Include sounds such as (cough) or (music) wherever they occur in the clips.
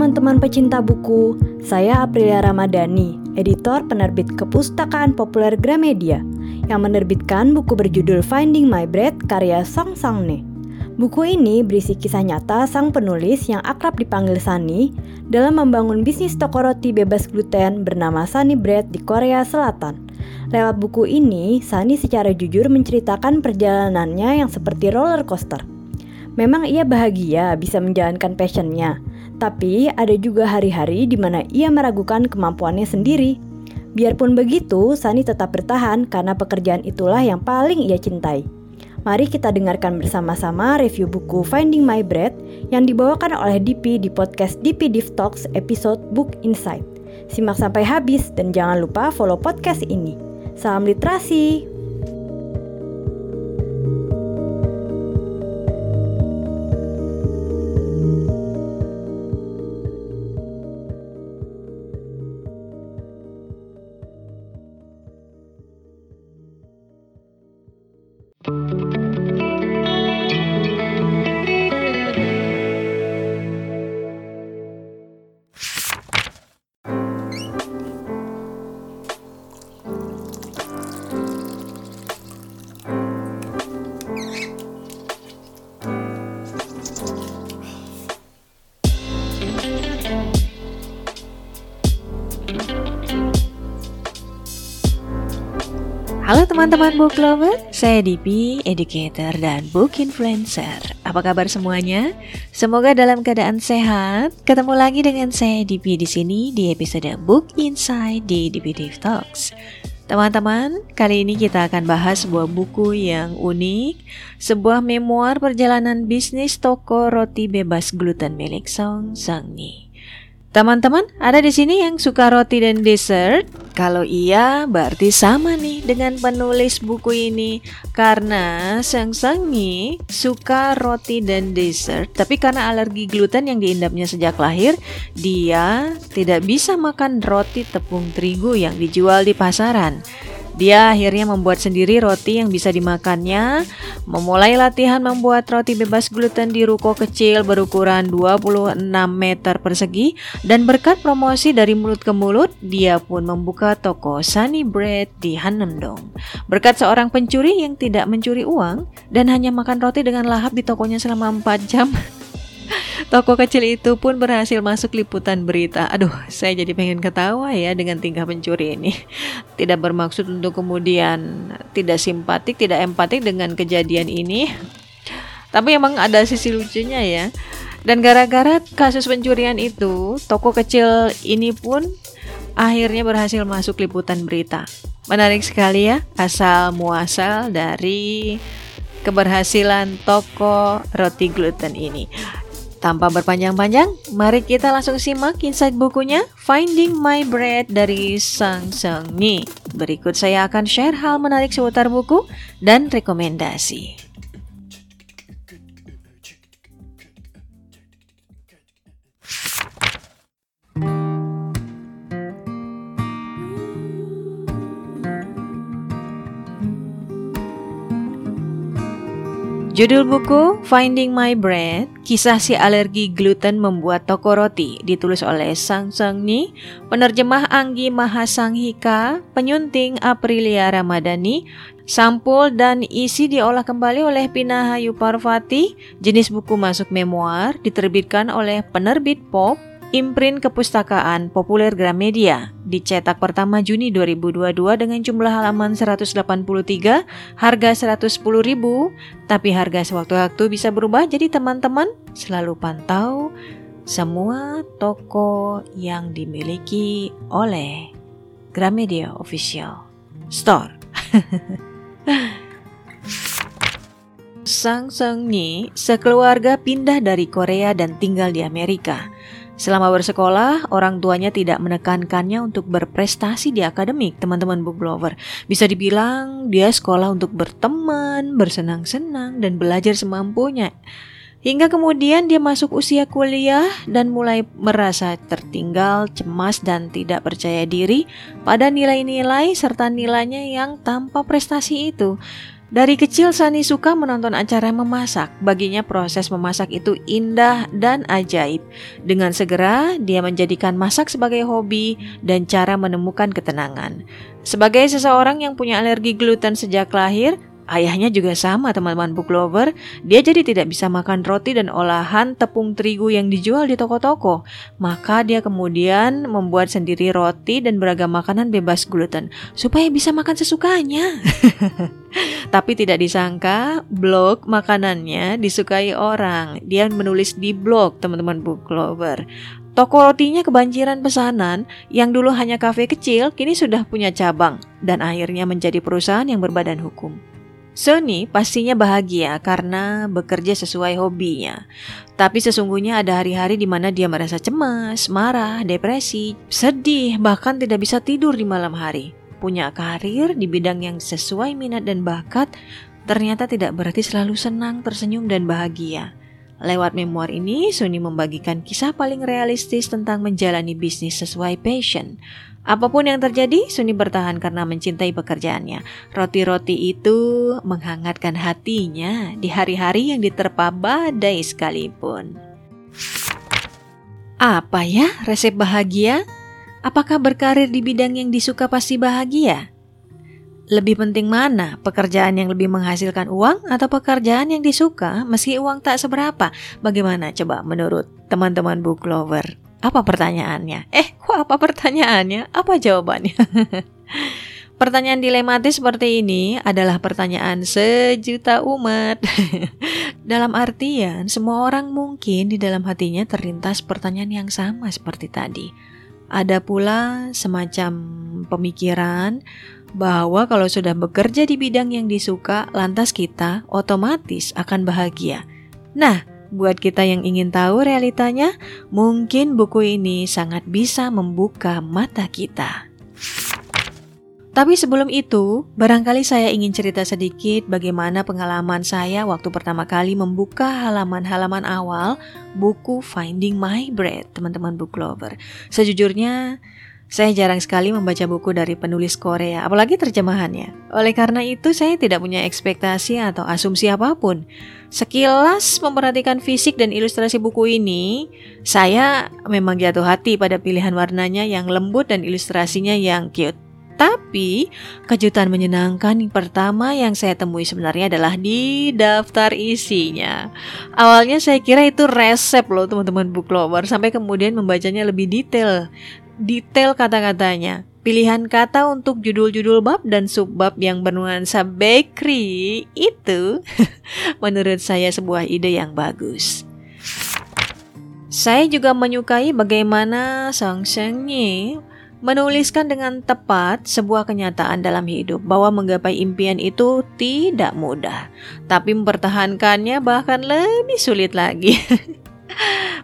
teman-teman pecinta buku, saya Aprilia Ramadhani, editor penerbit Kepustakaan Populer Gramedia, yang menerbitkan buku berjudul Finding My Bread karya Sang Ne. Buku ini berisi kisah nyata sang penulis yang akrab dipanggil Sani dalam membangun bisnis toko roti bebas gluten bernama Sunny Bread di Korea Selatan. Lewat buku ini, Sani secara jujur menceritakan perjalanannya yang seperti roller coaster. Memang ia bahagia bisa menjalankan passionnya, tapi ada juga hari-hari di mana ia meragukan kemampuannya sendiri. Biarpun begitu, Sani tetap bertahan karena pekerjaan itulah yang paling ia cintai. Mari kita dengarkan bersama-sama review buku Finding My Bread yang dibawakan oleh DP di podcast DP Div Talks episode Book Insight. Simak sampai habis dan jangan lupa follow podcast ini. Salam literasi! Halo teman-teman book lover, saya Dipi, educator dan book influencer. Apa kabar semuanya? Semoga dalam keadaan sehat. Ketemu lagi dengan saya Dipi di sini di episode Book Insight di Dipi Div Talks. Teman-teman, kali ini kita akan bahas sebuah buku yang unik, sebuah memoir perjalanan bisnis toko roti bebas gluten milik Song Sang-ni. Teman-teman, ada di sini yang suka roti dan dessert? Kalau iya, berarti sama nih dengan penulis buku ini. Karena Sang Sangi suka roti dan dessert, tapi karena alergi gluten yang diindapnya sejak lahir, dia tidak bisa makan roti tepung terigu yang dijual di pasaran. Dia akhirnya membuat sendiri roti yang bisa dimakannya, memulai latihan membuat roti bebas gluten di ruko kecil berukuran 26 meter persegi dan berkat promosi dari mulut ke mulut, dia pun membuka toko Sunny Bread di Hanamdong. Berkat seorang pencuri yang tidak mencuri uang dan hanya makan roti dengan lahap di tokonya selama 4 jam, (laughs) Toko kecil itu pun berhasil masuk liputan berita. Aduh, saya jadi pengen ketawa ya dengan tingkah pencuri ini. Tidak bermaksud untuk kemudian tidak simpatik, tidak empatik dengan kejadian ini. Tapi emang ada sisi lucunya ya. Dan gara-gara kasus pencurian itu, toko kecil ini pun akhirnya berhasil masuk liputan berita. Menarik sekali ya, asal muasal dari keberhasilan toko roti gluten ini. Tanpa berpanjang-panjang, mari kita langsung simak insight bukunya Finding My Bread dari Sang Sang Mi. Berikut saya akan share hal menarik seputar buku dan rekomendasi. Judul buku Finding My Bread, kisah si alergi gluten membuat toko roti, ditulis oleh Sang Sang Ni, penerjemah Anggi Mahasanghika, penyunting Aprilia Ramadhani, sampul dan isi diolah kembali oleh Pinahayu Parvati, jenis buku masuk memoir, diterbitkan oleh penerbit Pop, Imprint Kepustakaan Populer Gramedia dicetak pertama Juni 2022 dengan jumlah halaman 183, harga 110.000, tapi harga sewaktu-waktu bisa berubah jadi teman-teman selalu pantau semua toko yang dimiliki oleh Gramedia Official Store. (laughs) Sang Seng Ni sekeluarga pindah dari Korea dan tinggal di Amerika. Selama bersekolah, orang tuanya tidak menekankannya untuk berprestasi di akademik, teman-teman book lover. Bisa dibilang dia sekolah untuk berteman, bersenang-senang, dan belajar semampunya. Hingga kemudian dia masuk usia kuliah dan mulai merasa tertinggal, cemas, dan tidak percaya diri pada nilai-nilai serta nilainya yang tanpa prestasi itu. Dari kecil Sani suka menonton acara memasak. Baginya proses memasak itu indah dan ajaib. Dengan segera dia menjadikan masak sebagai hobi dan cara menemukan ketenangan. Sebagai seseorang yang punya alergi gluten sejak lahir, Ayahnya juga sama teman-teman book lover, dia jadi tidak bisa makan roti dan olahan tepung terigu yang dijual di toko-toko. Maka dia kemudian membuat sendiri roti dan beragam makanan bebas gluten supaya bisa makan sesukanya. (laughs) Tapi tidak disangka blog makanannya disukai orang. Dia menulis di blog teman-teman book lover. Toko rotinya kebanjiran pesanan yang dulu hanya kafe kecil kini sudah punya cabang dan akhirnya menjadi perusahaan yang berbadan hukum. Sony pastinya bahagia karena bekerja sesuai hobinya. Tapi sesungguhnya ada hari-hari di mana dia merasa cemas, marah, depresi, sedih, bahkan tidak bisa tidur di malam hari. Punya karir di bidang yang sesuai minat dan bakat, ternyata tidak berarti selalu senang, tersenyum, dan bahagia. Lewat memoir ini, Suni membagikan kisah paling realistis tentang menjalani bisnis sesuai passion. Apa pun yang terjadi, Suni bertahan karena mencintai pekerjaannya. Roti-roti itu menghangatkan hatinya di hari-hari yang diterpa badai sekalipun. Apa ya resep bahagia? Apakah berkarir di bidang yang disuka pasti bahagia? Lebih penting mana? Pekerjaan yang lebih menghasilkan uang atau pekerjaan yang disuka meski uang tak seberapa? Bagaimana coba menurut teman-teman book lover? Apa pertanyaannya? Eh, kok apa pertanyaannya? Apa jawabannya? (laughs) Pertanyaan dilematis seperti ini adalah pertanyaan sejuta umat. (laughs) dalam artian, semua orang mungkin di dalam hatinya terlintas pertanyaan yang sama seperti tadi. Ada pula semacam pemikiran bahwa kalau sudah bekerja di bidang yang disuka, lantas kita otomatis akan bahagia. Nah, buat kita yang ingin tahu realitanya, mungkin buku ini sangat bisa membuka mata kita. Tapi sebelum itu, barangkali saya ingin cerita sedikit bagaimana pengalaman saya waktu pertama kali membuka halaman-halaman awal buku Finding My Bread, teman-teman book lover. Sejujurnya, saya jarang sekali membaca buku dari penulis Korea, apalagi terjemahannya. Oleh karena itu, saya tidak punya ekspektasi atau asumsi apa pun. Sekilas memperhatikan fisik dan ilustrasi buku ini, saya memang jatuh hati pada pilihan warnanya yang lembut dan ilustrasinya yang cute. Tapi kejutan menyenangkan yang pertama yang saya temui sebenarnya adalah di daftar isinya. Awalnya saya kira itu resep loh teman-teman book lover sampai kemudian membacanya lebih detail detail kata-katanya. Pilihan kata untuk judul-judul bab dan subbab yang bernuansa bakery itu (laughs) menurut saya sebuah ide yang bagus. Saya juga menyukai bagaimana Sang Sengyi menuliskan dengan tepat sebuah kenyataan dalam hidup bahwa menggapai impian itu tidak mudah, tapi mempertahankannya bahkan lebih sulit lagi. (laughs)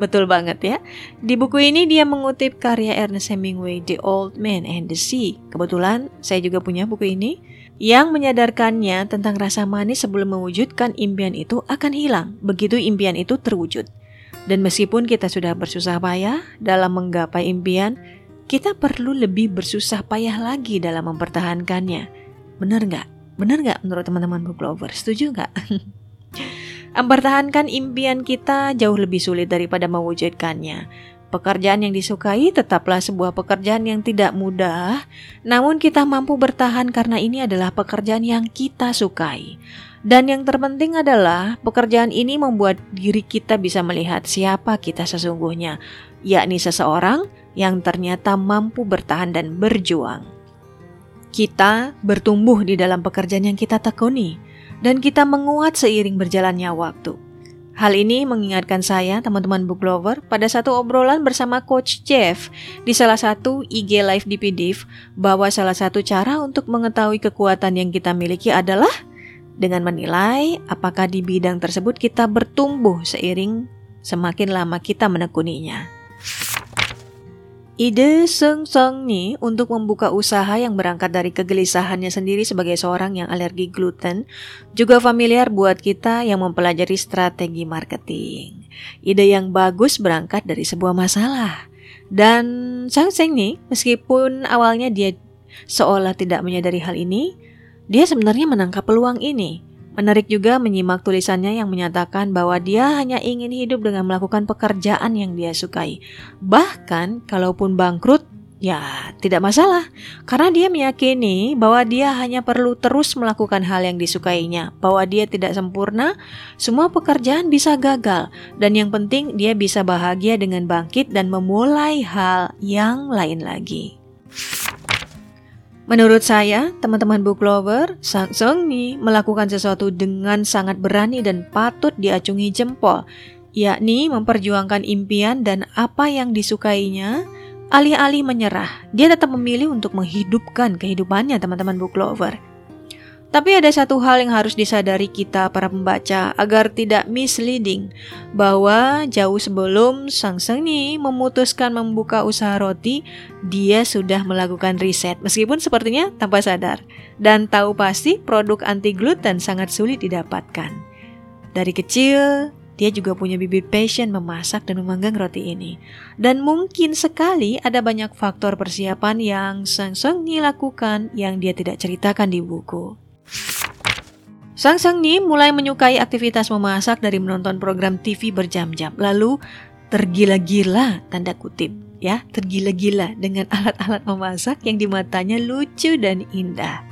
Betul banget ya. Di buku ini dia mengutip karya Ernest Hemingway, The Old Man and the Sea. Kebetulan saya juga punya buku ini yang menyadarkannya tentang rasa manis sebelum mewujudkan impian itu akan hilang begitu impian itu terwujud. Dan meskipun kita sudah bersusah payah dalam menggapai impian, kita perlu lebih bersusah payah lagi dalam mempertahankannya. Benar nggak? Benar nggak menurut teman-teman book lover? Setuju nggak? (laughs) Mempertahankan impian kita jauh lebih sulit daripada mewujudkannya. Pekerjaan yang disukai tetaplah sebuah pekerjaan yang tidak mudah, namun kita mampu bertahan karena ini adalah pekerjaan yang kita sukai. Dan yang terpenting adalah pekerjaan ini membuat diri kita bisa melihat siapa kita sesungguhnya, yakni seseorang yang ternyata mampu bertahan dan berjuang. Kita bertumbuh di dalam pekerjaan yang kita tekuni dan kita menguat seiring berjalannya waktu. Hal ini mengingatkan saya, teman-teman book lover, pada satu obrolan bersama Coach Jeff di salah satu IG Live di PDF bahwa salah satu cara untuk mengetahui kekuatan yang kita miliki adalah dengan menilai apakah di bidang tersebut kita bertumbuh seiring semakin lama kita menekuninya. Ide Seng Seng Ni untuk membuka usaha yang berangkat dari kegelisahannya sendiri sebagai seorang yang alergi gluten juga familiar buat kita yang mempelajari strategi marketing. Ide yang bagus berangkat dari sebuah masalah. Dan Sang Seng Ni, meskipun awalnya dia seolah tidak menyadari hal ini, dia sebenarnya menangkap peluang ini. Menarik juga menyimak tulisannya yang menyatakan bahwa dia hanya ingin hidup dengan melakukan pekerjaan yang dia sukai. Bahkan, kalaupun bangkrut, Ya, tidak masalah, karena dia meyakini bahwa dia hanya perlu terus melakukan hal yang disukainya, bahwa dia tidak sempurna, semua pekerjaan bisa gagal, dan yang penting dia bisa bahagia dengan bangkit dan memulai hal yang lain lagi. Menurut saya, teman-teman book lover, Sang Seungni melakukan sesuatu dengan sangat berani dan patut diacungi jempol, yakni memperjuangkan impian dan apa yang disukainya, Alih-alih menyerah, dia tetap memilih untuk menghidupkan kehidupannya teman-teman book lover. Tapi ada satu hal yang harus disadari kita para pembaca agar tidak misleading bahwa jauh sebelum Sang Sengi memutuskan membuka usaha roti, dia sudah melakukan riset meskipun sepertinya tanpa sadar dan tahu pasti produk anti gluten sangat sulit didapatkan. Dari kecil, dia juga punya bibit passion memasak dan memanggang roti ini. Dan mungkin sekali ada banyak faktor persiapan yang Sang Ni lakukan yang dia tidak ceritakan di buku. Sang Sang Ni mulai menyukai aktivitas memasak dari menonton program TV berjam-jam. Lalu tergila-gila tanda kutip ya, tergila-gila dengan (laughs) alat-alat memasak yang di matanya lucu dan indah.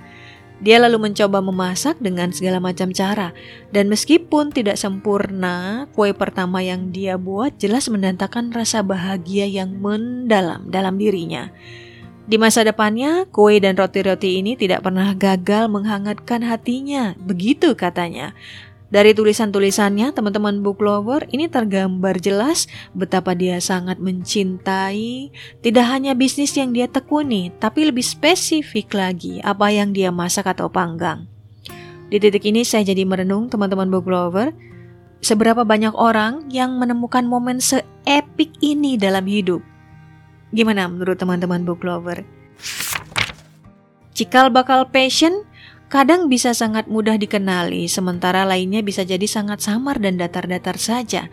Dia lalu mencoba memasak dengan segala macam cara, dan meskipun tidak sempurna, kue pertama yang dia buat jelas mendatangkan rasa bahagia yang mendalam dalam dirinya. Di masa depannya, kue dan roti-roti ini tidak pernah gagal menghangatkan hatinya, begitu katanya. Dari tulisan-tulisannya, teman-teman book lover ini tergambar jelas betapa dia sangat mencintai tidak hanya bisnis yang dia tekuni, tapi lebih spesifik lagi apa yang dia masak atau panggang. Di titik ini saya jadi merenung teman-teman book lover, seberapa banyak orang yang menemukan momen seepik ini dalam hidup. Gimana menurut teman-teman book lover? Cikal bakal passion kadang bisa sangat mudah dikenali, sementara lainnya bisa jadi sangat samar dan datar-datar saja.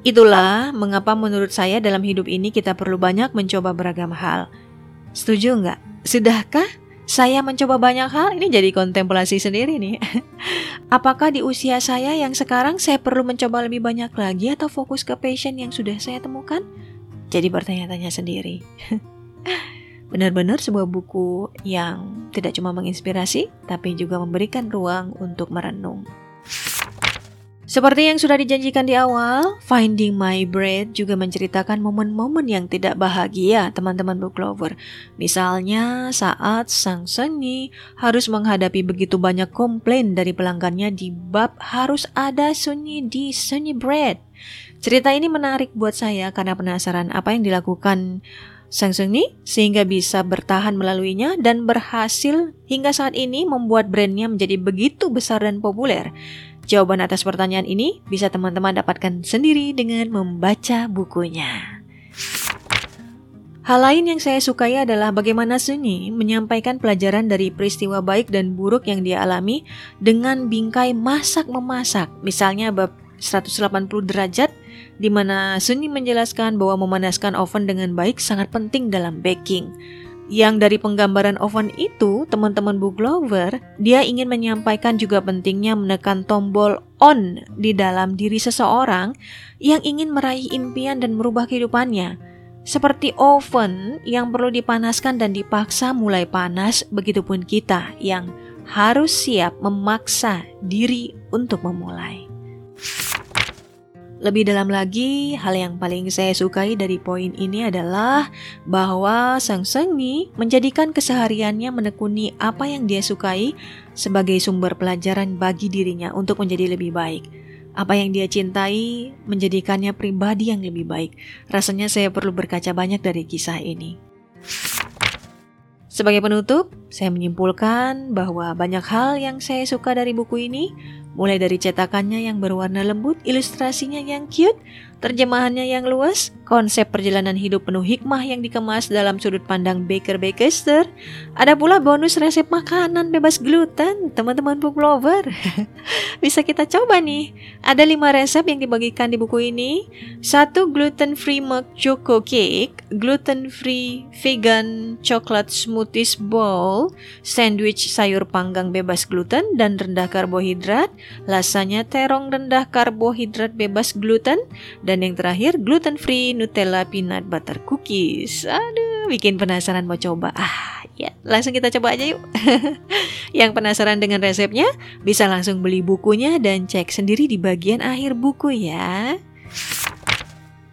Itulah mengapa menurut saya dalam hidup ini kita perlu banyak mencoba beragam hal. Setuju nggak? Sudahkah saya mencoba banyak hal? Ini jadi kontemplasi sendiri nih. (laughs) Apakah di usia saya yang sekarang saya perlu mencoba lebih banyak lagi atau fokus ke passion yang sudah saya temukan? Jadi bertanya-tanya sendiri. Benar-benar sebuah buku yang tidak cuma menginspirasi, tapi juga memberikan ruang untuk merenung. Seperti yang sudah dijanjikan di awal, Finding My Bread juga menceritakan momen-momen yang tidak bahagia teman-teman book lover. Misalnya saat Sang Seni harus menghadapi begitu banyak komplain dari pelanggannya di bab harus ada sunyi di Sunny Bread. Cerita ini menarik buat saya karena penasaran apa yang dilakukan Sang Seungni sehingga bisa bertahan melaluinya dan berhasil hingga saat ini membuat brandnya menjadi begitu besar dan populer. Jawaban atas pertanyaan ini bisa teman-teman dapatkan sendiri dengan membaca bukunya. Hal lain yang saya sukai adalah bagaimana Sunyi menyampaikan pelajaran dari peristiwa baik dan buruk yang dia alami dengan bingkai masak-memasak. Misalnya bab 180 derajat di mana Sunyi menjelaskan bahwa memanaskan oven dengan baik sangat penting dalam baking. Yang dari penggambaran oven itu, teman-teman book lover, dia ingin menyampaikan juga pentingnya menekan tombol on di dalam diri seseorang yang ingin meraih impian dan merubah kehidupannya. Seperti oven yang perlu dipanaskan dan dipaksa mulai panas, begitupun kita yang harus siap memaksa diri untuk memulai. Lebih dalam lagi, hal yang paling saya sukai dari poin ini adalah bahwa Sang Sengi menjadikan kesehariannya menekuni apa yang dia sukai sebagai sumber pelajaran bagi dirinya untuk menjadi lebih baik. Apa yang dia cintai menjadikannya pribadi yang lebih baik. Rasanya saya perlu berkaca banyak dari kisah ini. Sebagai penutup, saya menyimpulkan bahwa banyak hal yang saya suka dari buku ini Mulai dari cetakannya yang berwarna lembut, ilustrasinya yang cute, terjemahannya yang luas, konsep perjalanan hidup penuh hikmah yang dikemas dalam sudut pandang Baker Bakester. Ada pula bonus resep makanan bebas gluten, teman-teman book lover. (laughs) Bisa kita coba nih. Ada lima resep yang dibagikan di buku ini. Satu gluten free milk choco cake, gluten free vegan chocolate smoothies bowl, sandwich sayur panggang bebas gluten dan rendah karbohidrat, lasanya terong rendah karbohidrat bebas gluten, dan yang terakhir gluten free Nutella peanut butter cookies. Aduh, bikin penasaran mau coba. Ah, ya, langsung kita coba aja yuk. (laughs) yang penasaran dengan resepnya, bisa langsung beli bukunya dan cek sendiri di bagian akhir buku ya.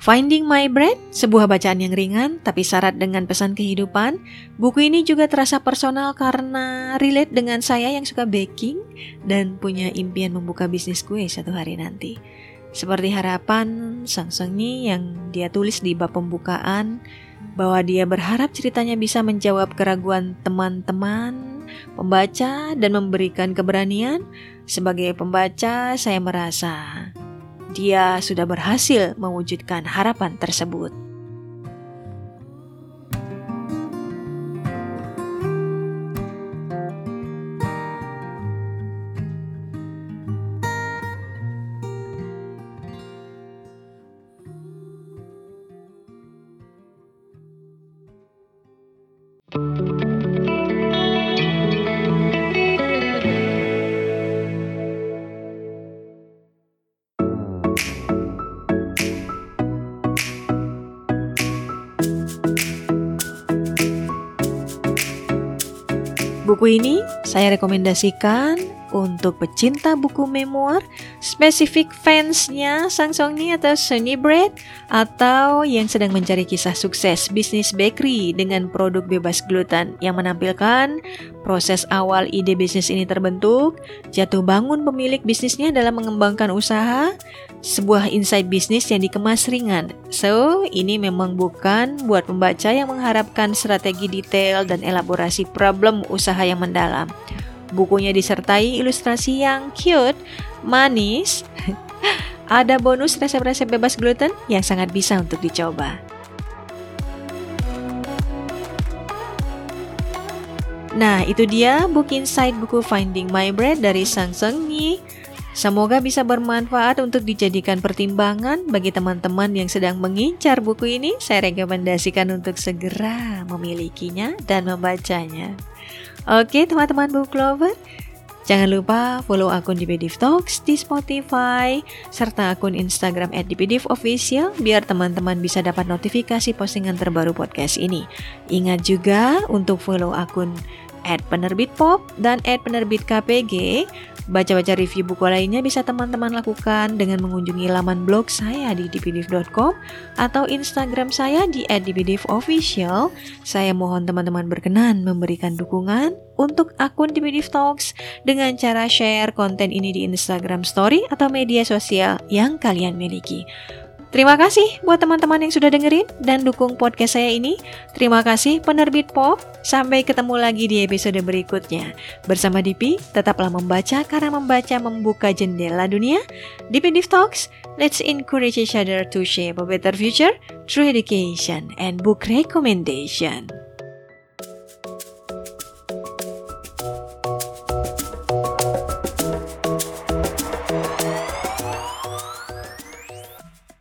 Finding My Bread, sebuah bacaan yang ringan tapi syarat dengan pesan kehidupan. Buku ini juga terasa personal karena relate dengan saya yang suka baking dan punya impian membuka bisnis kue satu hari nanti. Seperti harapan Sang Sengi yang dia tulis di bab pembukaan bahwa dia berharap ceritanya bisa menjawab keraguan teman-teman, pembaca dan memberikan keberanian. Sebagai pembaca, saya merasa dia sudah berhasil mewujudkan harapan tersebut. Buku ini saya rekomendasikan untuk pecinta buku memoir, spesifik fansnya Sang Songni atau Sunny Bread, atau yang sedang mencari kisah sukses bisnis bakery dengan produk bebas gluten yang menampilkan proses awal ide bisnis ini terbentuk, jatuh bangun pemilik bisnisnya dalam mengembangkan usaha, sebuah insight bisnis yang dikemas ringan. So, ini memang bukan buat pembaca yang mengharapkan strategi detail dan elaborasi problem usaha yang mendalam. Bukunya disertai ilustrasi yang cute, manis. (laughs) Ada bonus resep-resep bebas gluten yang sangat bisa untuk dicoba. Nah, itu dia book insight buku Finding My Bread dari Sang Seng Yi. Semoga bisa bermanfaat untuk dijadikan pertimbangan bagi teman-teman yang sedang mengincar buku ini. Saya rekomendasikan untuk segera memilikinya dan membacanya. Oke, teman-teman book lover, Jangan lupa follow akun DPDIV Talks di Spotify serta akun Instagram @dpdiv_official biar teman-teman bisa dapat notifikasi postingan terbaru podcast ini. Ingat juga untuk follow akun penerbit pop dan penerbit KPG Baca-baca review buku lainnya bisa teman-teman lakukan dengan mengunjungi laman blog saya di dpdiv.com atau Instagram saya di @dpdivofficial. Saya mohon teman-teman berkenan memberikan dukungan untuk akun DPDiv Talks dengan cara share konten ini di Instagram Story atau media sosial yang kalian miliki. Terima kasih buat teman-teman yang sudah dengerin dan dukung podcast saya ini. Terima kasih penerbit Pop. Sampai ketemu lagi di episode berikutnya. Bersama Dipi, tetaplah membaca karena membaca membuka jendela dunia. Dipi Div Talks, let's encourage each other to shape a better future through education and book recommendation.